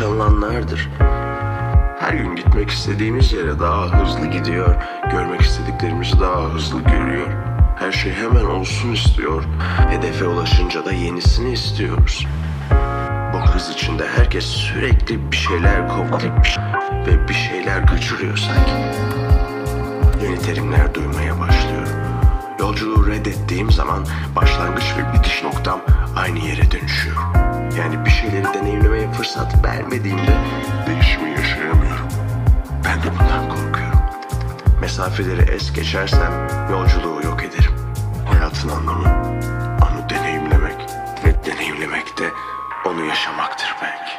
yaşananlardır. Her gün gitmek istediğimiz yere daha hızlı gidiyor, görmek istediklerimizi daha hızlı görüyor. Her şey hemen olsun istiyor, hedefe ulaşınca da yenisini istiyoruz. Bu hız içinde herkes sürekli bir şeyler kovalayıp ve bir şeyler kaçırıyor sanki. Yeni terimler duymaya başlıyorum. Yolculuğu reddettiğim zaman başlangıç ve bitiş noktam aynı yere dönüşüyor. Yani bir şeyleri deneyimlemeye fırsat vermediğimde değişimi yaşayamıyorum. Ben de bundan korkuyorum. Mesafeleri es geçersem yolculuğu yok ederim. Hayatın anlamı onu deneyimlemek ve deneyimlemek de onu yaşamaktır belki.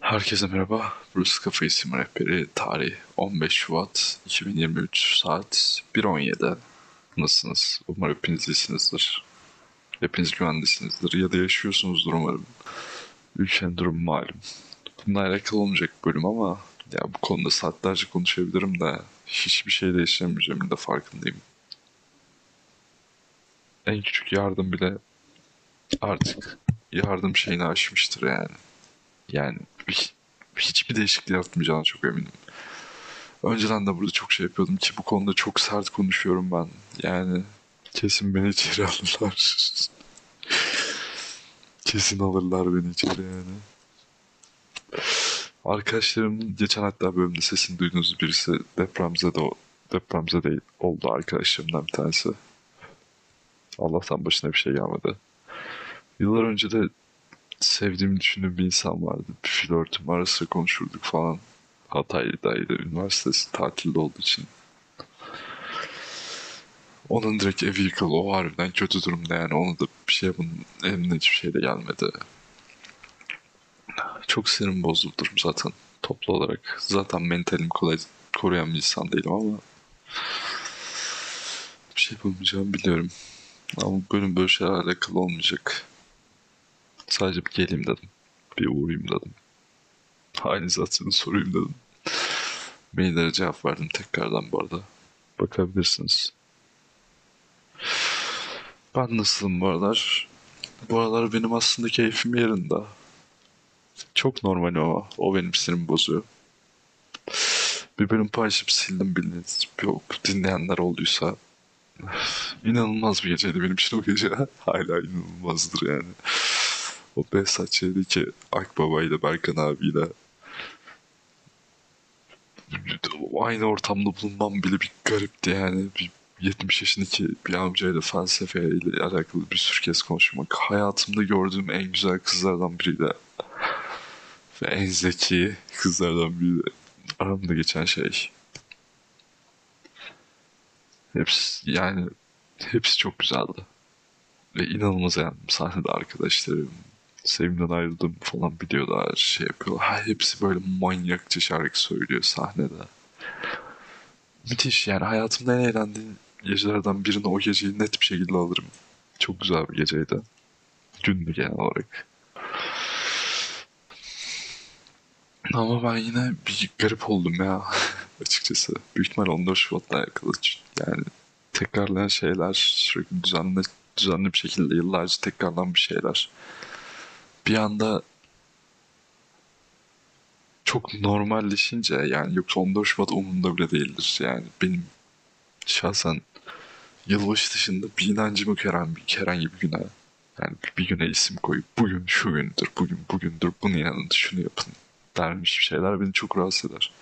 Herkese merhaba. Burası Kafa İsim Rehberi. Tarih 15 Şubat 2023 saat 1.17. Nasılsınız? Umarım hepiniz iyisinizdir. Hepiniz güvendesinizdir ya da yaşıyorsunuzdur umarım. Ülkenin durumu malum. Bununla alakalı olmayacak bölüm ama ya bu konuda saatlerce konuşabilirim de hiçbir şey değiştiremeyeceğimin de farkındayım. En küçük yardım bile artık yardım şeyini aşmıştır yani. Yani hiç- hiçbir değişiklik yapmayacağına çok eminim. Önceden de burada çok şey yapıyordum ki bu konuda çok sert konuşuyorum ben. Yani kesin beni içeri alırlar. kesin alırlar beni içeri yani. Arkadaşlarımın geçen hatta bölümde sesini duyduğunuz birisi depremzede, o- depremzede oldu arkadaşlarımdan bir tanesi. Allah'tan başına bir şey gelmedi. Yıllar önce de sevdiğimi düşündüğüm bir insan vardı. Bir flörtüm ara sıra konuşurduk falan. Hatay'daydı. Üniversitesi tatilde olduğu için. Onun direkt evi yıkıldı. O harbiden kötü durumda yani. Onu da bir şey yapın. Eline hiçbir şey de gelmedi. Çok sinirim bozdu durum zaten. Toplu olarak. Zaten mentalimi kolay koruyan bir insan değilim ama bir şey yapamayacağımı biliyorum. Ama bölüm böyle şeylerle alakalı olmayacak. Sadece bir geleyim dedim. Bir uğrayayım dedim. Organizasyonu sorayım dedim. Maillere cevap verdim tekrardan bu arada. Bakabilirsiniz. Ben nasılım bu aralar? Bu aralar benim aslında keyfim yerinde. Çok normal ama o benim sinirimi bozuyor. Bir bölüm paylaşıp sildim bildiğiniz yok dinleyenler olduysa inanılmaz bir geceydi benim için o gece. Hala inanılmazdır yani. O Behzat Ç'deki Akbaba ile Berkan abiyle aynı ortamda bulunmam bile bir garipti yani. Bir 70 yaşındaki bir amcayla felsefeyle alakalı bir sürü kez konuşmak. Hayatımda gördüğüm en güzel kızlardan biriydi. Ve en zeki kızlardan biriydi. Aramda geçen şey. Hepsi yani hepsi çok güzeldi. Ve inanılmaz eğlendim sahnede arkadaşlarım. Sevimden ayrıldım falan biliyorlar, şey yapıyorlar. Hepsi böyle manyakça şarkı söylüyor sahnede. Müthiş yani hayatımda en eğlendiğim gecelerden birini o geceyi net bir şekilde alırım. Çok güzel bir geceydi. Gündü genel olarak. Ama ben yine bir garip oldum ya açıkçası. Büyük ihtimal 14 Şubat'la alakalı. Yani tekrarlayan şeyler sürekli düzenli, düzenli bir şekilde yıllarca tekrarlanan bir şeyler. Bir anda çok normalleşince yani yoksa 14 Şubat umurumda bile değildir. Yani benim şahsen yılbaşı dışında bir inancımı keren bir herhangi bir güne yani bir güne isim koyup bugün şu gündür, bugün bugündür, bunu inanın, şunu yapın dermiş bir şeyler beni çok rahatsız eder.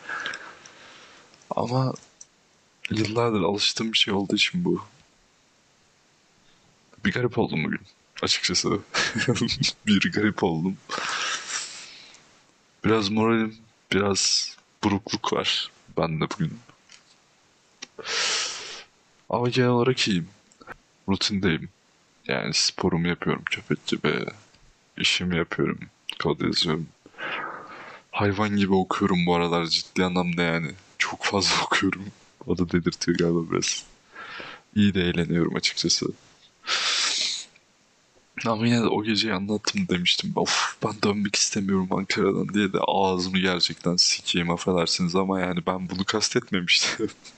Ama yıllardır alıştığım bir şey olduğu için bu. Bir garip oldum bugün açıkçası. bir garip oldum. Biraz moralim, biraz burukluk var bende bugün. Ama genel olarak iyiyim. Rutindeyim. Yani sporumu yapıyorum köpek gibi. İşimi yapıyorum. Kod yazıyorum. Hayvan gibi okuyorum bu aralar ciddi anlamda yani. Çok fazla okuyorum. O da delirtiyor galiba biraz. İyi de eğleniyorum açıkçası. Ama yine de o geceyi anlattım demiştim. Of ben dönmek istemiyorum Ankara'dan diye de ağzımı gerçekten sikeyim affedersiniz ama yani ben bunu kastetmemiştim.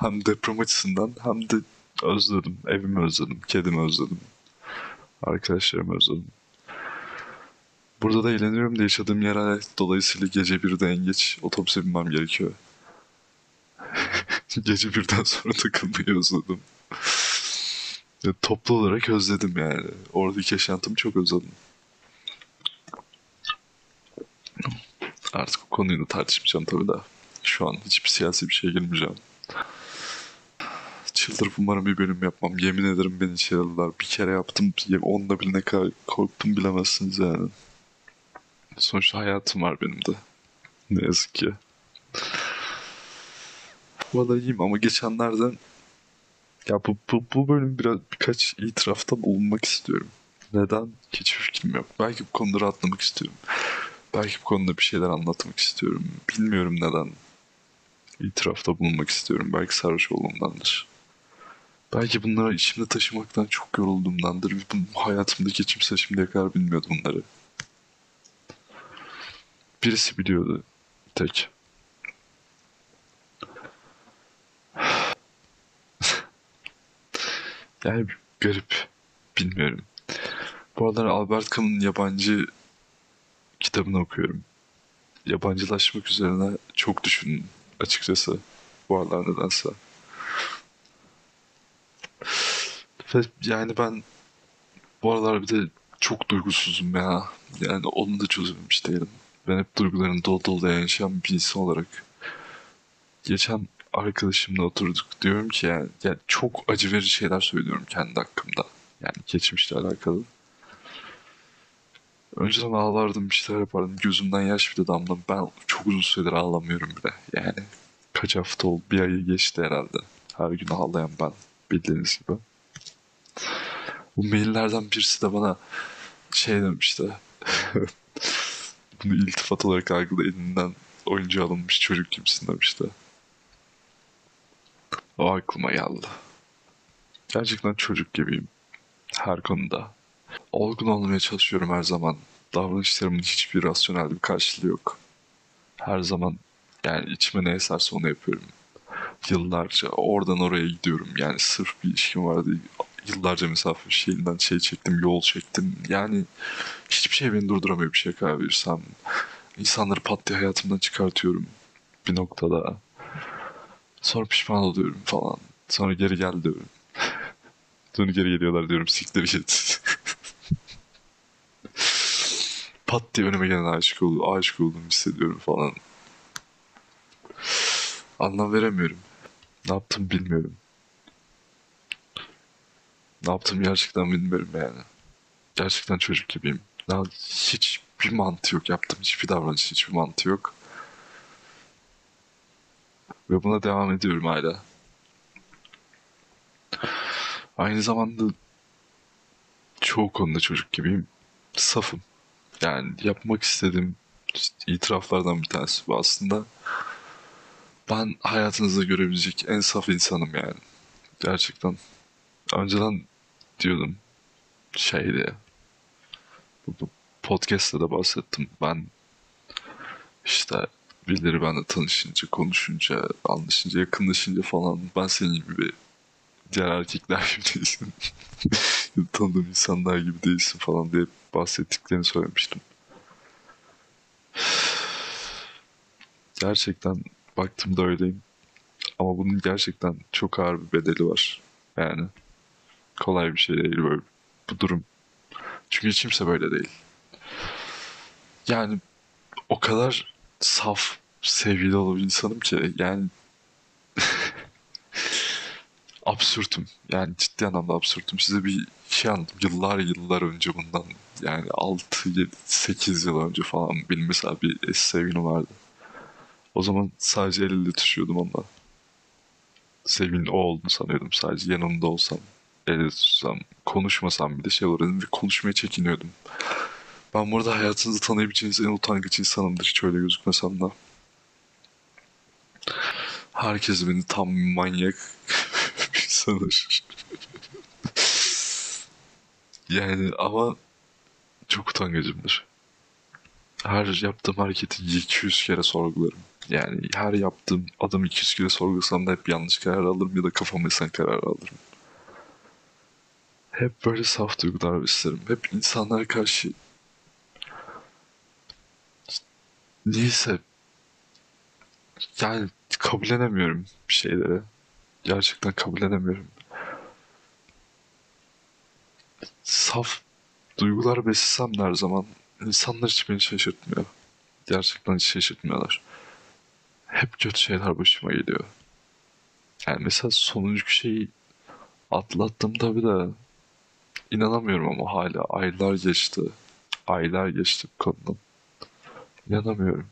hem deprem açısından hem de Özledim. Evimi özledim. Kedimi özledim. Arkadaşlarımı özledim. Burada da eğleniyorum da yaşadığım yere dolayısıyla gece birde en geç otobüse binmem gerekiyor. gece birden sonra takılmayı özledim. Toplu olarak özledim yani. Oradaki yaşantımı çok özledim. Artık o konuyu da tartışmayacağım tabii de. Şu an hiçbir siyasi bir şeye girmeyeceğim. Çıldırıp umarım bir bölüm yapmam. Yemin ederim beni içeri alırlar. Bir kere yaptım. Onda bile ne kadar korktum bilemezsiniz yani. Sonuçta hayatım var benim de. Ne yazık ki. Valla iyiyim ama geçenlerden ya bu, bu, bu bölüm biraz birkaç itirafta bulunmak istiyorum. Neden? Hiçbir fikrim yok. Belki bu konuda rahatlamak istiyorum. Belki bu konuda bir şeyler anlatmak istiyorum. Bilmiyorum neden itirafta bulunmak istiyorum. Belki sarhoş olduğumdandır. Belki bunları içimde taşımaktan çok yorulduğumdandır. Hayatımdaki kimse şimdiye kadar bilmiyordu bunları. Birisi biliyordu. Tek. Yani garip. Bilmiyorum. Bu aralar Albert Camus'un yabancı kitabını okuyorum. Yabancılaşmak üzerine çok düşündüm açıkçası. Bu aralar nedense. Ve yani ben bu aralar bir de çok duygusuzum ya. Yani onu da çözememiş değilim. Ben hep duyguların dolu dolu yaşayan bir insan olarak. Geçen arkadaşımla oturduk. Diyorum ki yani, yani çok acı verici şeyler söylüyorum kendi hakkımda. Yani geçmişle alakalı. Önceden ağlardım bir şeyler yapardım. Gözümden yaş bile damladı. Ben çok uzun süredir ağlamıyorum bile. Yani kaç hafta oldu? Bir ayı geçti herhalde. Her gün ağlayan ben. Bildiğiniz gibi. Bu maillerden birisi de bana şey demişti. Bunu iltifat olarak algıla elinden oyuncu alınmış çocuk kimsin demişti. O aklıma geldi. Gerçekten çocuk gibiyim. Her konuda. Olgun olmaya çalışıyorum her zaman. Davranışlarımın hiçbir rasyonel bir karşılığı yok. Her zaman yani içime ne eserse onu yapıyorum. Yıllarca oradan oraya gidiyorum. Yani sırf bir ilişkim vardı. Yıllarca mesafe şeyinden şey çektim, yol çektim. Yani hiçbir şey beni durduramıyor bir şey karar verirsem. İnsanları pat diye hayatımdan çıkartıyorum bir noktada. Sonra pişman oluyorum falan. Sonra geri gel diyorum. Sonra geri geliyorlar diyorum. Siktir git. Pat diye önüme gelen aşık oldum, aşık olduğumu hissediyorum falan. Anlam veremiyorum. Ne yaptım bilmiyorum. Ne yaptım gerçekten bilmiyorum yani. Gerçekten çocuk gibiyim. Ya hiçbir mantığı yok yaptım. Hiçbir davranış, hiçbir mantığı yok. Ve buna devam ediyorum hala. Aynı zamanda çoğu konuda çocuk gibiyim. Safım. Yani yapmak istediğim itiraflardan bir tanesi bu aslında. Ben hayatınızda görebilecek en saf insanım yani. Gerçekten. Önceden diyordum şeydi. Bu, bu podcast'ta da bahsettim. Ben işte birileri benimle tanışınca, konuşunca, anlaşınca, yakınlaşınca falan ben senin gibi diğer erkekler gibi değilsin. Tanıdığım insanlar gibi değilsin falan diye bahsettiklerini söylemiştim. Gerçekten baktığımda öyleyim. Ama bunun gerçekten çok ağır bir bedeli var. Yani kolay bir şey değil böyle bu durum. Çünkü hiç kimse böyle değil. Yani o kadar saf, sevgili dolu bir insanım ki yani absürtüm. Yani ciddi anlamda absürtüm. Size bir şey anlattım. Yıllar yıllar önce bundan yani 6, 7, 8 yıl önce falan benim mesela bir eski sevgilim vardı. O zaman sadece el ele tutuşuyordum onunla. Sevgilin o olduğunu sanıyordum sadece. Yanımda olsam, ele tutsam, konuşmasam bile şey olurdu ve konuşmaya çekiniyordum. Ben burada hayatınızda tanıyabileceğiniz en utangaç insanımdır hiç öyle gözükmesem de. Herkes beni tam manyak sanır. yani ama çok utangacımdır. Her yaptığım hareketi 200 kere sorgularım. Yani her yaptığım adım 200 kere sorgulasam da hep yanlış karar alırım ya da kafama esen karar alırım. Hep böyle saf duygular beslerim. Hep insanlara karşı niyeyse yani kabullenemiyorum bir şeyleri. Gerçekten kabullenemiyorum. Saf duygular beslesem her zaman insanlar hiç beni şaşırtmıyor. Gerçekten hiç şaşırtmıyorlar. Hep kötü şeyler başıma geliyor. Yani mesela sonuncu şeyi atlattım tabii de inanamıyorum ama hala aylar geçti. Aylar geçti bu. İnanamıyorum.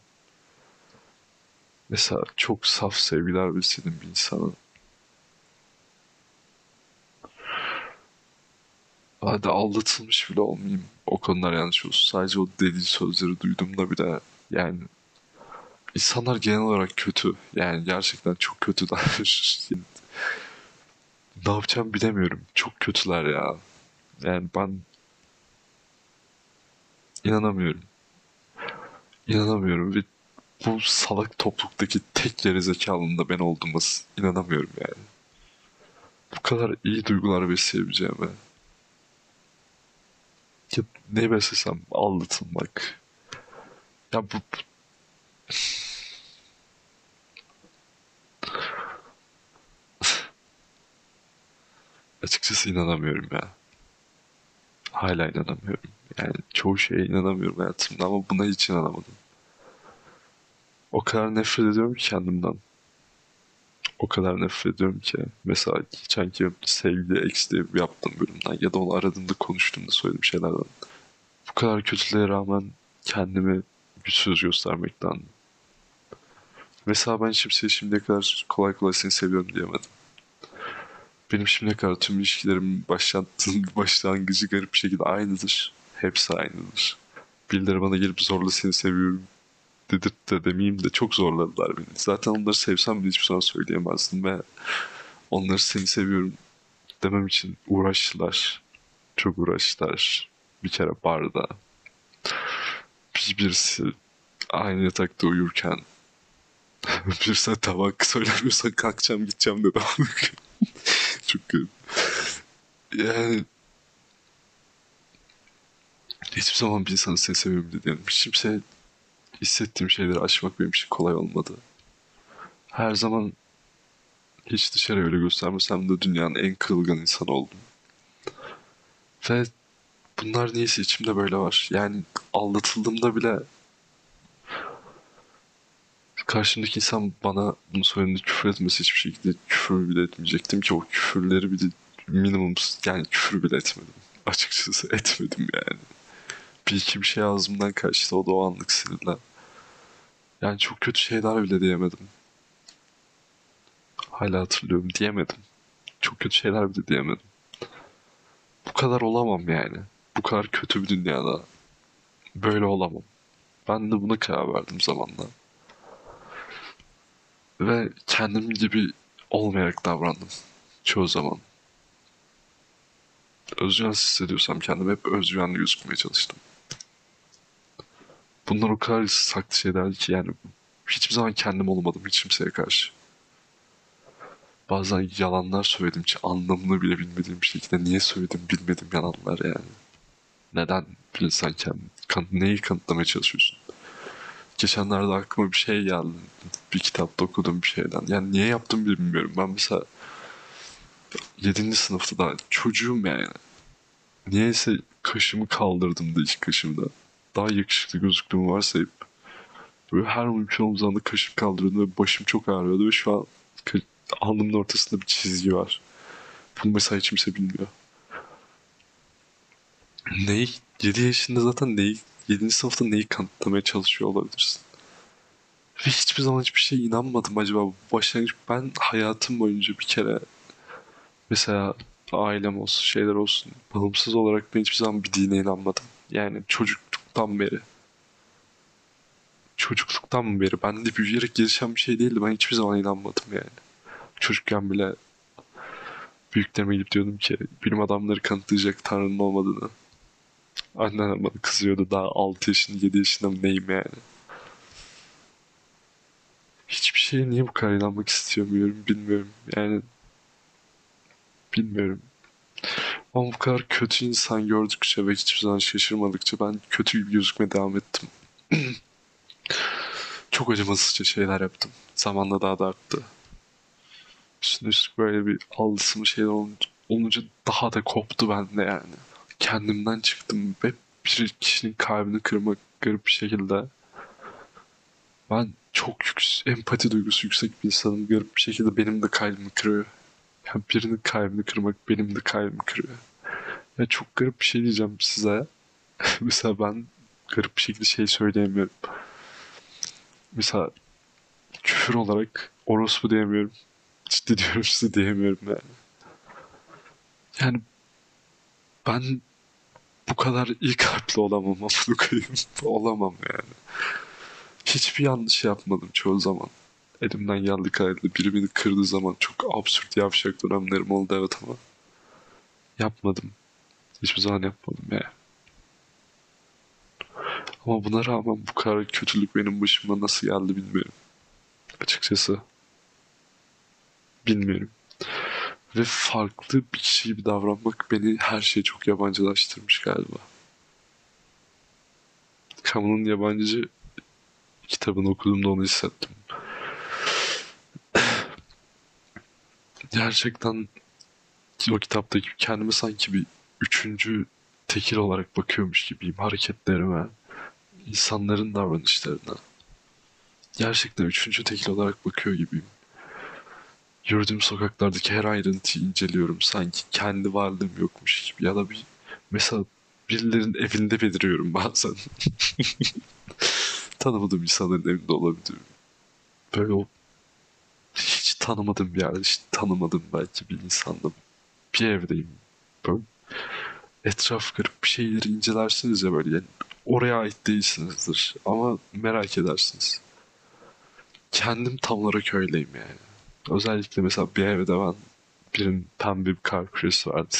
Mesela çok saf sevgiler besledim bir insana. Hadi aldatılmış bile olmayayım. O konular yanlış olsun. Sadece o dediği sözleri duyduğumda bile yani insanlar genel olarak kötü. Yani gerçekten çok kötüler. ne yapacağımı bilemiyorum. Çok kötüler ya. Yani ben inanamıyorum. İnanamıyorum ve bu salak topluluktaki tek gerizekalının da ben olduğuma inanamıyorum yani. Bu kadar iyi duygular besleyebileceğime. Ya ne beslesem aldatılmak. Ya bu, bu- açıkçası inanamıyorum ya. Hala inanamıyorum. Yani çoğu şeye inanamıyorum hayatımda ama buna hiç inanamadım. O kadar nefret ediyorum ki kendimden. O kadar nefret ediyorum ki. Mesela geçenki sevgili ex diye yaptığım bölümden ya da onu aradığımda konuştuğumda söylediğim şeylerden. Bu kadar kötülüğe rağmen kendimi güçsüz göstermekten. Mesela ben kimseye şimdiye kadar kolay kolay seni seviyorum diyemedim. Benim şimdiye kadar tüm başlattığım başlangıcı garip bir şekilde aynıdır. Hepsi aynıdır. Birileri bana gelip zorla seni seviyorum dedirtti de demeyeyim de çok zorladılar beni. Zaten onları sevsem bile hiçbir zaman söyleyemezdim ve onları seni seviyorum demem için uğraştılar. Çok uğraştılar. Bir kere barda bir birisi aynı yatakta uyurken birisi tabak söylemiyorsan kalkacağım gideceğim dedi. kötü. Yani hiçbir zaman bir insanı seni seviyorum dediğim kimse hissettiğim şeyleri aşmak benim için kolay olmadı. Her zaman hiç dışarı öyle göstermesem de dünyanın en kırılgan insanı oldum. Ve bunlar niyeyse içimde böyle var. Yani aldatıldığımda bile karşımdaki insan bana bunu söylediğinde küfür etmesi hiçbir şekilde küfür bile etmeyecektim ki o küfürleri bir de minimum yani küfür bile etmedim. Açıkçası etmedim yani. Bir iki bir şey ağzımdan kaçtı o da o anlık sinirle. Yani çok kötü şeyler bile diyemedim. Hala hatırlıyorum diyemedim. Çok kötü şeyler bile diyemedim. Bu kadar olamam yani. Bu kadar kötü bir dünyada. Böyle olamam. Ben de buna karar verdim zamanla. Ve kendim gibi olmayarak davrandım. Çoğu zaman. Özgüvensiz hissediyorsam kendime hep özgüvenli gözükmeye çalıştım. Bunlar o kadar saklı şeylerdi ki yani hiçbir zaman kendim olmadım hiç kimseye karşı. Bazen yalanlar söyledim ki anlamını bile bilmediğim bir şekilde niye söyledim bilmedim yalanlar yani. Neden bir insan kendi, kan, neyi kanıtlamaya çalışıyorsun? Geçenlerde aklıma bir şey geldi. Bir kitapta okudum bir şeyden. Yani niye yaptım bilmiyorum. Ben mesela 7. sınıfta da çocuğum yani. Niyeyse kaşımı kaldırdım da ilk kaşımda. Daha yakışıklı gözüktüğümü varsayıp böyle her mümkün anda kaşım kaldırıyordum ve başım çok ağrıyordu ve şu an alnımın ortasında bir çizgi var. Bunu mesela hiç kimse bilmiyor. Neyi, 7 yaşında zaten neyi, 7. sınıfta neyi kanıtlamaya çalışıyor olabilirsin? Ve hiçbir zaman hiçbir şeye inanmadım acaba. Başlangıç ben hayatım boyunca bir kere mesela ailem olsun şeyler olsun bağımsız olarak ben hiçbir zaman bir dine inanmadım. Yani çocukluktan beri. Çocukluktan beri bende büyüyerek gelişen bir şey değildi. Ben hiçbir zaman inanmadım yani. Çocukken bile büyüklerime gidip diyordum ki bilim adamları kanıtlayacak Tanrı'nın olmadığını. Annem bana kızıyordu daha 6 yaşında 7 yaşında mı neyim yani. Hiçbir şeye niye bu kadar inanmak istemiyorum bilmiyorum. Yani bilmiyorum. Ama bu kadar kötü insan gördükçe ve hiçbir zaman şaşırmadıkça ben kötü gibi gözükmeye devam ettim. Çok acımasızca şeyler yaptım. Zamanla daha da arttı. Üstüne üstlük böyle bir algısım şeyler olunca daha da koptu bende yani. Kendimden çıktım ve bir kişinin kalbini kırmak garip bir şekilde. Ben çok yüksek, empati duygusu yüksek bir insanım. Garip bir şekilde benim de kalbimi kırıyor. Yani birinin kalbini kırmak benim de kalbimi kırıyor. Ya çok garip bir şey diyeceğim size. Mesela ben garip bir şekilde şey söyleyemiyorum. Mesela küfür olarak orospu diyemiyorum. Ciddi diyorum size diyemiyorum yani. Yani ben bu kadar iyi kalpli olamam amına koyayım. Olamam yani. Hiçbir yanlış yapmadım çoğu zaman. Elimden geldiği kadarıyla biri beni kırdığı zaman çok absürt yavşak dönemlerim oldu evet ama yapmadım. Hiçbir zaman yapmadım yani. Ama buna rağmen bu kadar kötülük benim başıma nasıl geldi bilmiyorum. Açıkçası. Bilmiyorum. Ve farklı bir kişi gibi davranmak beni her şeye çok yabancılaştırmış galiba. Camus'un yabancı kitabını okuduğumda onu hissettim. Gerçekten o kitaptaki kendime sanki bir üçüncü tekil olarak bakıyormuş gibiyim hareketlerime, insanların davranışlarına. Gerçekten üçüncü tekil olarak bakıyor gibiyim. Yürüdüğüm sokaklardaki her ayrıntıyı inceliyorum. Sanki kendi varlığım yokmuş gibi. Ya da bir mesela birilerinin evinde beliriyorum bazen. Tanımadığım insanların evinde olabiliyorum. Böyle o hiç tanımadığım bir yerde, hiç tanımadığım belki bir insanla bir evdeyim. Böyle etraf garip bir şeyleri incelersiniz ya böyle. Yani oraya ait değilsinizdir ama merak edersiniz. Kendim tam olarak öyleyim yani. Özellikle mesela bir evde ben birinin pembe bir kar küresi vardı.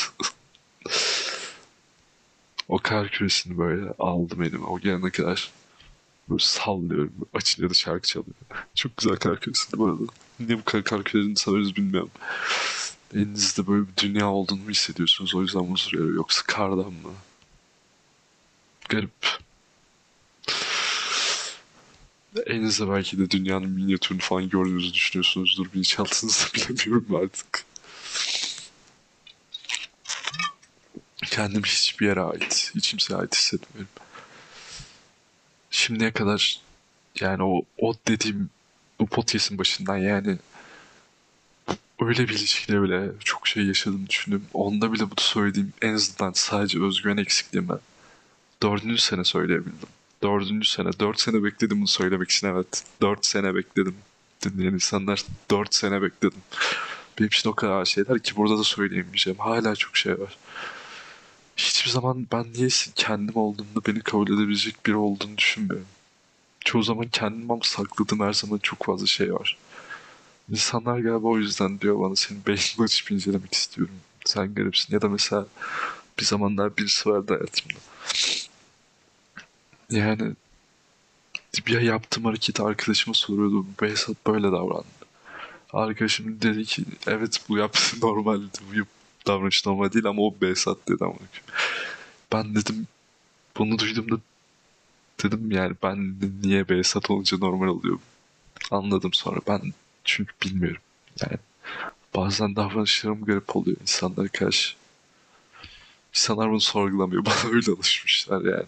o kar küresini böyle aldım elime. O gelene kadar böyle sallıyorum. Açılıyordu şarkı çalıyor. Çok güzel kar küresiydi bu arada. Niye bu kadar kar küresini seviyoruz bilmiyorum. Elinizde böyle bir dünya olduğunu hissediyorsunuz? O yüzden huzur veriyor. Yoksa kardan mı? Garip. Elinizde belki de dünyanın minyatürünü falan gördüğünüzü düşünüyorsunuzdur. Bilinçaltınızda bilemiyorum artık. Kendim hiçbir yere ait, hiç kimseye ait hissetmiyorum. Şimdiye kadar yani o, o dediğim bu podcast'in başından yani öyle bir ilişkide bile çok şey yaşadığımı düşündüm. Onda bile bu söylediğim en azından sadece özgüven eksikliğime dördüncü sene söyleyebildim. Dördüncü sene. Dört sene bekledim bunu söylemek için evet. Dört sene bekledim. Dinleyen insanlar dört sene bekledim. Benim için o kadar şeyler ki burada da söyleyemeyeceğim. Hala çok şey var. Hiçbir zaman ben niye kendim olduğumda beni kabul edebilecek biri olduğunu düşünmüyorum. Çoğu zaman kendim ama sakladığım her zaman çok fazla şey var. İnsanlar galiba o yüzden diyor bana senin beynini açıp incelemek istiyorum. Sen garipsin. Ya da mesela bir zamanlar birisi vardı hayatımda. Yani bir yaptığım hareketi arkadaşıma soruyordu. Behzat böyle davrandı. Arkadaşım dedi ki evet bu yaptığın normaldi. Bu davranış normal değil ama o Behzat dedi ama. Ben dedim bunu duyduğumda dedim yani ben niye Behzat olunca normal oluyor. Anladım sonra ben çünkü bilmiyorum. Yani bazen davranışlarım garip oluyor insanlara karşı. İnsanlar bunu sorgulamıyor. Bana öyle alışmışlar yani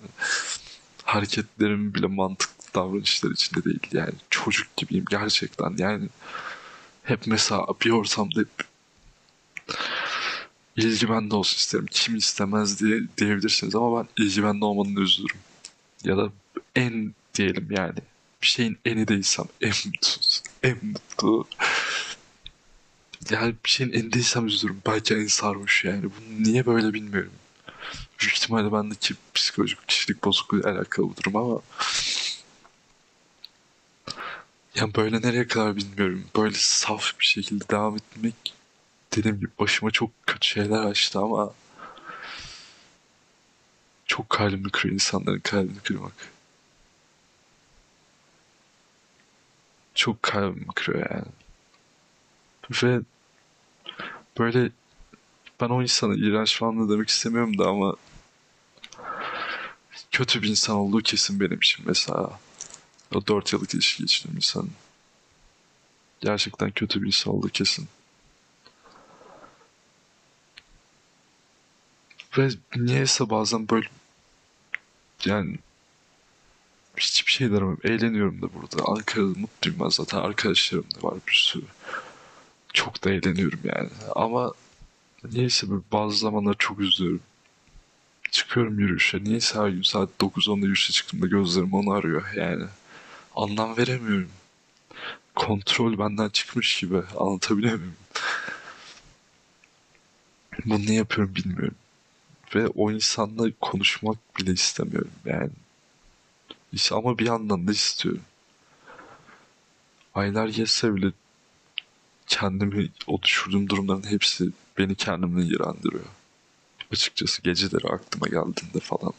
hareketlerim bile mantıklı davranışlar içinde değil. Yani çocuk gibiyim gerçekten. Yani hep mesela bir ortamda hep ilgi bende olsun isterim. Kim istemez diye diyebilirsiniz ama ben ilgi bende olmanın üzülürüm. Ya da en diyelim yani. Bir şeyin eni değilsem en mutlu. En mutlu. Yani bir şeyin eni değilsem üzülürüm. Belki en sarhoş yani. Bunu niye böyle bilmiyorum. Büyük ihtimalle bendeki psikolojik kişilik bozukluğuyla alakalı bu durum ama yani böyle nereye kadar bilmiyorum. Böyle saf bir şekilde devam etmek dediğim gibi başıma çok kötü şeyler açtı ama çok kalbimi kırıyor insanların kalbini kırmak. Çok kalbimi kırıyor yani. Ve böyle ben o insana iğrenç falan da demek istemiyorum da ama kötü bir insan olduğu kesin benim için mesela. O 4 yıllık ilişki geçirdiğim insan. Gerçekten kötü bir insan olduğu kesin. Ve niyeyse bazen böyle yani hiçbir şey aramıyorum. Eğleniyorum da burada. Ankara'da mutluyum ben zaten. Arkadaşlarım da var bir sürü. Çok da eğleniyorum yani. Ama niyeyse böyle bazı zamanlar çok üzülüyorum. Çıkıyorum yürüyüşe. Niyeyse her gün saat 9-10'da yürüyüşe çıktığımda gözlerim onu arıyor yani. Anlam veremiyorum. Kontrol benden çıkmış gibi. Anlatabiliyor muyum? Bunu niye yapıyorum bilmiyorum. Ve o insanla konuşmak bile istemiyorum yani. İşte ama bir yandan da istiyorum. Aylar geçse bile kendimi o düşürdüğüm durumların hepsi beni kendimden iğrendiriyor. Açıkçası geceleri aklıma geldiğinde falan.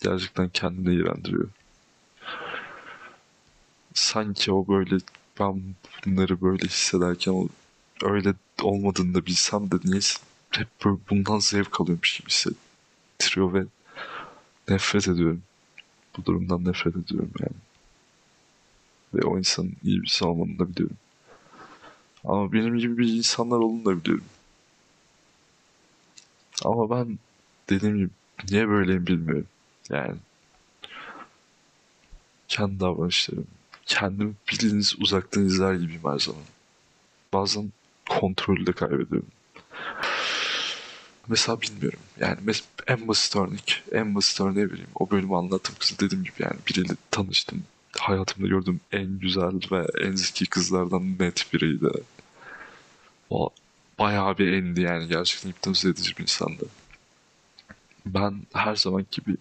Gerçekten kendini iğrendiriyor. Sanki o böyle ben bunları böyle hissederken o öyle olmadığını da bilsem de niyeyse hep böyle bundan zevk alıyormuş gibi hissettiriyor ve nefret ediyorum. Bu durumdan nefret ediyorum yani. Ve o insanın iyi bir insan olmadığını da biliyorum. Ama benim gibi bir insanlar olduğunu da biliyorum. Ama ben dediğim gibi niye böyleyim bilmiyorum. Yani kendi davranışlarım, kendimi bildiğiniz uzaktan izler gibiyim her zaman. Bazen kontrolü de kaybediyorum. Mesela bilmiyorum. Yani mes- en basit örnek. En basit örneği vereyim. O bölümü anlattım kızı dediğim gibi yani biriyle tanıştım. Hayatımda gördüğüm en güzel ve en zeki kızlardan net biriydi. O bayağı bir endi yani gerçekten hipnotize edici bir insandı. Ben her zaman gibi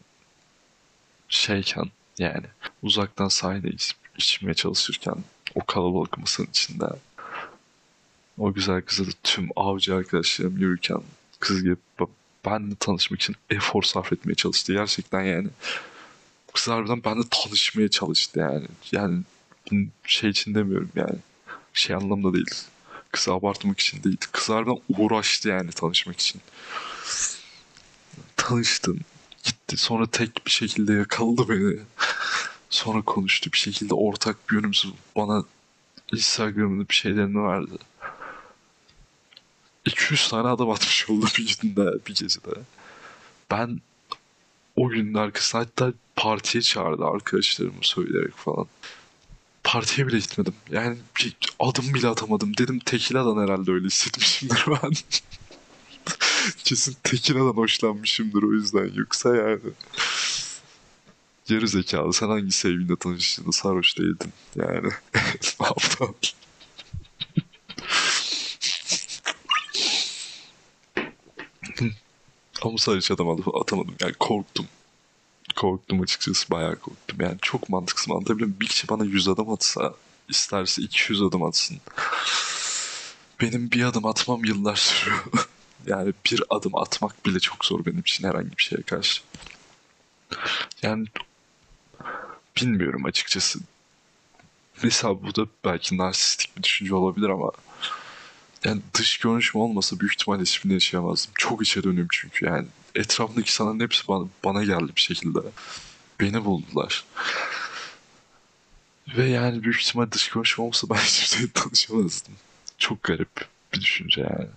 şeyken yani uzaktan sahne iç- içmeye çalışırken o kalabalık masanın içinde o güzel kızla da tüm avcı arkadaşlarım yürürken kız ba- benle tanışmak için efor sarf etmeye çalıştı. Gerçekten yani kız harbiden benimle tanışmaya çalıştı yani. Yani şey için demiyorum yani. Şey anlamda değil. Kızı abartmak için değil. Kız harbiden uğraştı yani tanışmak için. Tanıştım. Gitti. Sonra tek bir şekilde yakaladı beni. Sonra konuştu. Bir şekilde ortak bir yönümüz bana Instagram'ını bir şeylerini verdi. 200 tane adam atmış oldu bir günde, bir gecede. Ben o günün arkasına hatta partiye çağırdı arkadaşlarımı söyleyerek falan. Partiye bile gitmedim. Yani bir adım bile atamadım. Dedim Tekila'dan herhalde öyle hissetmişimdir ben. Kesin Tekila'dan hoşlanmışımdır o yüzden. Yoksa yani... Geri zekalı. Sen hangi sevgilinle tanıştığında sarhoş değildin? Yani ne? Ama sadece atamadım, atamadım. Yani korktum. Korktum açıkçası. Bayağı korktum. Yani çok mantıksız anlatabiliyor muyum? Bir kişi bana 100 adım atsa isterse 200 adım atsın. Benim bir adım atmam yıllar sürüyor. yani bir adım atmak bile çok zor benim için herhangi bir şeye karşı. Yani bilmiyorum açıkçası. Mesela bu da belki narsistik bir düşünce olabilir ama yani dış görünüşüm olmasa büyük ihtimalle hiçbirini yaşayamazdım. Çok içe dönüyorum çünkü yani. Etrafımdaki insanların hepsi bana, bana geldi bir şekilde. Beni buldular. Ve yani büyük ihtimal dış görünüşüm olmasa ben şeyle tanışamazdım. Çok garip bir düşünce yani.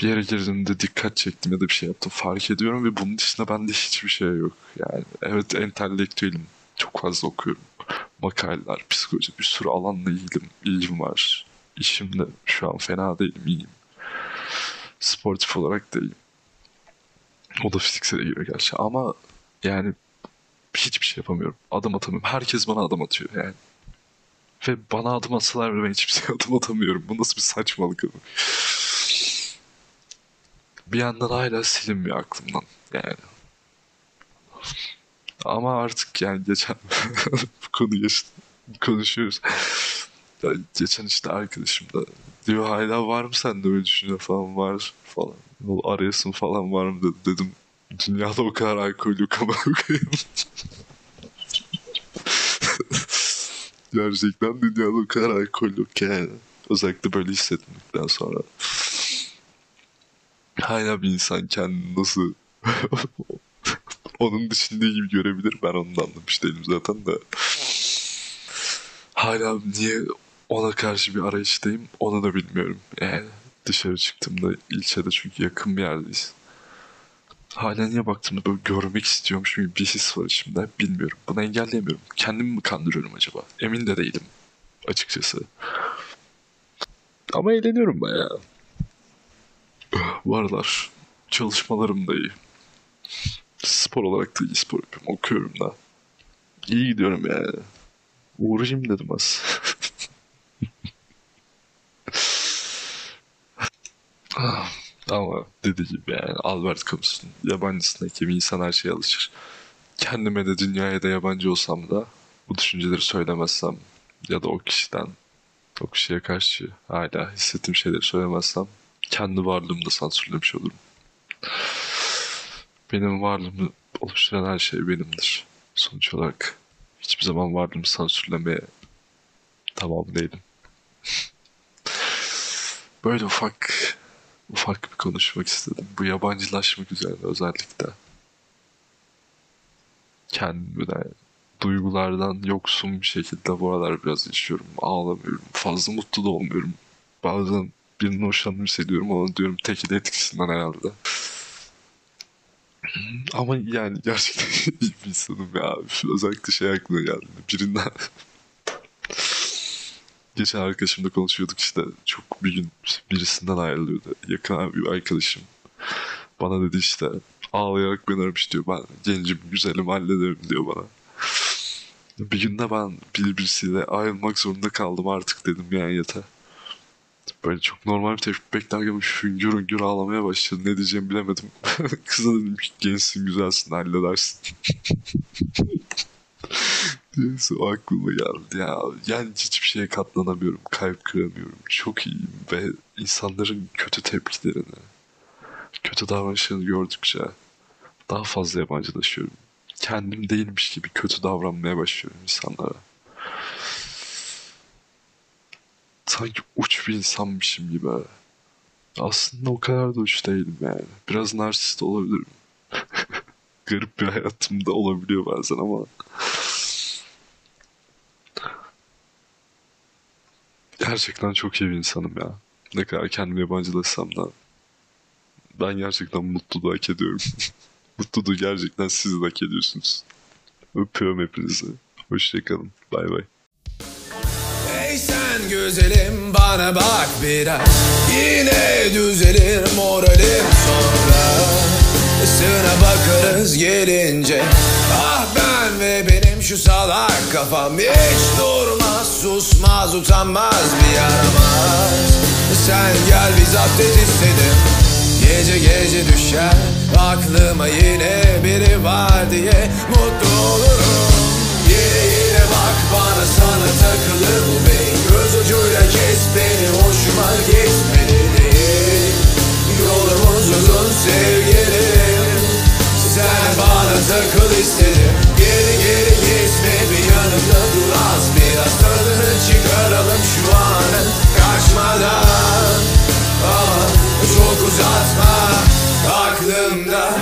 Bir yere girdiğimde dikkat çektim ya da bir şey yaptım fark ediyorum ve bunun dışında bende hiçbir şey yok. Yani evet entelektüelim. Çok fazla okuyorum. Makaleler, psikoloji bir sürü alanla ilgim, ilgim var. İşimde şu an fena değilim, iyiyim. Sportif olarak iyiyim. O da fiziksele giriyor gerçi ama yani hiçbir şey yapamıyorum. Adım atamıyorum. Herkes bana adım atıyor yani. Ve bana adım atsalar bile ben hiçbir şey adım atamıyorum. Bu nasıl bir saçmalık? Bir yandan hala silinmiyor aklımdan yani. Ama artık yani geçen bu konu geçti. Konuşuyoruz. Ya geçen işte arkadaşım da diyor hala var mı sende öyle düşünce falan var falan. Arayasın falan var mı dedi. Dedim dünyada o kadar alkol yok ama. Gerçekten dünyada o kadar alkol yok yani. Özellikle böyle hissetmekten sonra. hala bir insan kendini nasıl onun dışında gibi görebilir. Ben onu da anlamış değilim zaten de. Hala niye ona karşı bir arayıştayım onu da bilmiyorum. Yani dışarı çıktığımda ilçede çünkü yakın bir yerdeyiz. Hala niye baktığımda böyle görmek istiyormuş gibi bir his var içimde bilmiyorum. Bunu engelleyemiyorum. Kendimi mi kandırıyorum acaba? Emin de değilim açıkçası. Ama eğleniyorum bayağı. Bu aralar çalışmalarım da iyi. Spor olarak da iyi spor yapıyorum. Okuyorum da. İyi gidiyorum yani. Uğraşayım dedim az. Ah, Ama dediği gibi yani Albert Camus'un yabancısındaki gibi insan her şeye alışır. Kendime de dünyaya da yabancı olsam da bu düşünceleri söylemezsem ya da o kişiden o kişiye karşı hala hissettiğim şeyleri söylemezsem kendi varlığımı da sansürlemiş olurum. Benim varlığımı oluşturan her şey benimdir. Sonuç olarak hiçbir zaman varlığımı sansürlemeye tamam değilim. Böyle ufak ufak bir konuşmak istedim. Bu yabancılaşmak üzerine özellikle. Kendimden, duygulardan yoksun bir şekilde bu aralar biraz yaşıyorum. Ağlamıyorum. Fazla mutlu da olmuyorum. Bazen birinin hoşlandığını hissediyorum ama diyorum teki de etkisinden herhalde. Ama yani gerçekten iyi bir insanım ya. Özellikle şey aklıma geldi. Birinden Geçen arkadaşımla konuşuyorduk işte çok bir gün birisinden ayrılıyordu. Yakın bir arkadaşım. Bana dedi işte ağlayarak beni aramış diyor. Ben gencim güzelim hallederim diyor bana. Bir günde ben bir birisiyle ayrılmak zorunda kaldım artık dedim yani yeter. Böyle çok normal bir tepki beklerken hüngür hüngür ağlamaya başladı. Ne diyeceğimi bilemedim. Kıza dedim ki gençsin güzelsin halledersin. Neyse aklıma geldi ya. Yani hiçbir şeye katlanamıyorum. Kalp kıramıyorum. Çok iyiyim ve insanların kötü tepkilerini, kötü davranışlarını gördükçe daha fazla yabancılaşıyorum. Kendim değilmiş gibi kötü davranmaya başlıyorum insanlara. Sanki uç bir insanmışım gibi. Aslında o kadar da uç değilim yani. Biraz narsist olabilirim. Garip bir hayatımda olabiliyor bazen ama Gerçekten çok iyi bir insanım ya. Ne kadar kendimi yabancılaşsam da ben gerçekten mutluluğu hak ediyorum. mutluluğu gerçekten siz de hak ediyorsunuz. Öpüyorum hepinizi. Hoşçakalın. Bay bay. Ey sen güzelim bana bak biraz Yine düzelir moralim sonra Sına bakarız gelince. Ah ben ve benim şu salak kafam Hiç durmaz susmaz utanmaz bir yaramaz. Sen gel bir zapt et istedim. Gece gece düşer aklıma yine biri var diye mutlu olurum. Yine yine bak bana sana takılı bu beyin. Göz ucuyla kes beni hoşuma gitmedi değil. Yolumuz uzun sevgilim Sen bana takıl istedim Geri geri gitme bir yanımda dur az Biraz. Tadını çıkaralım şu anın Kaçmadan Aa, çok uzatma Aklımda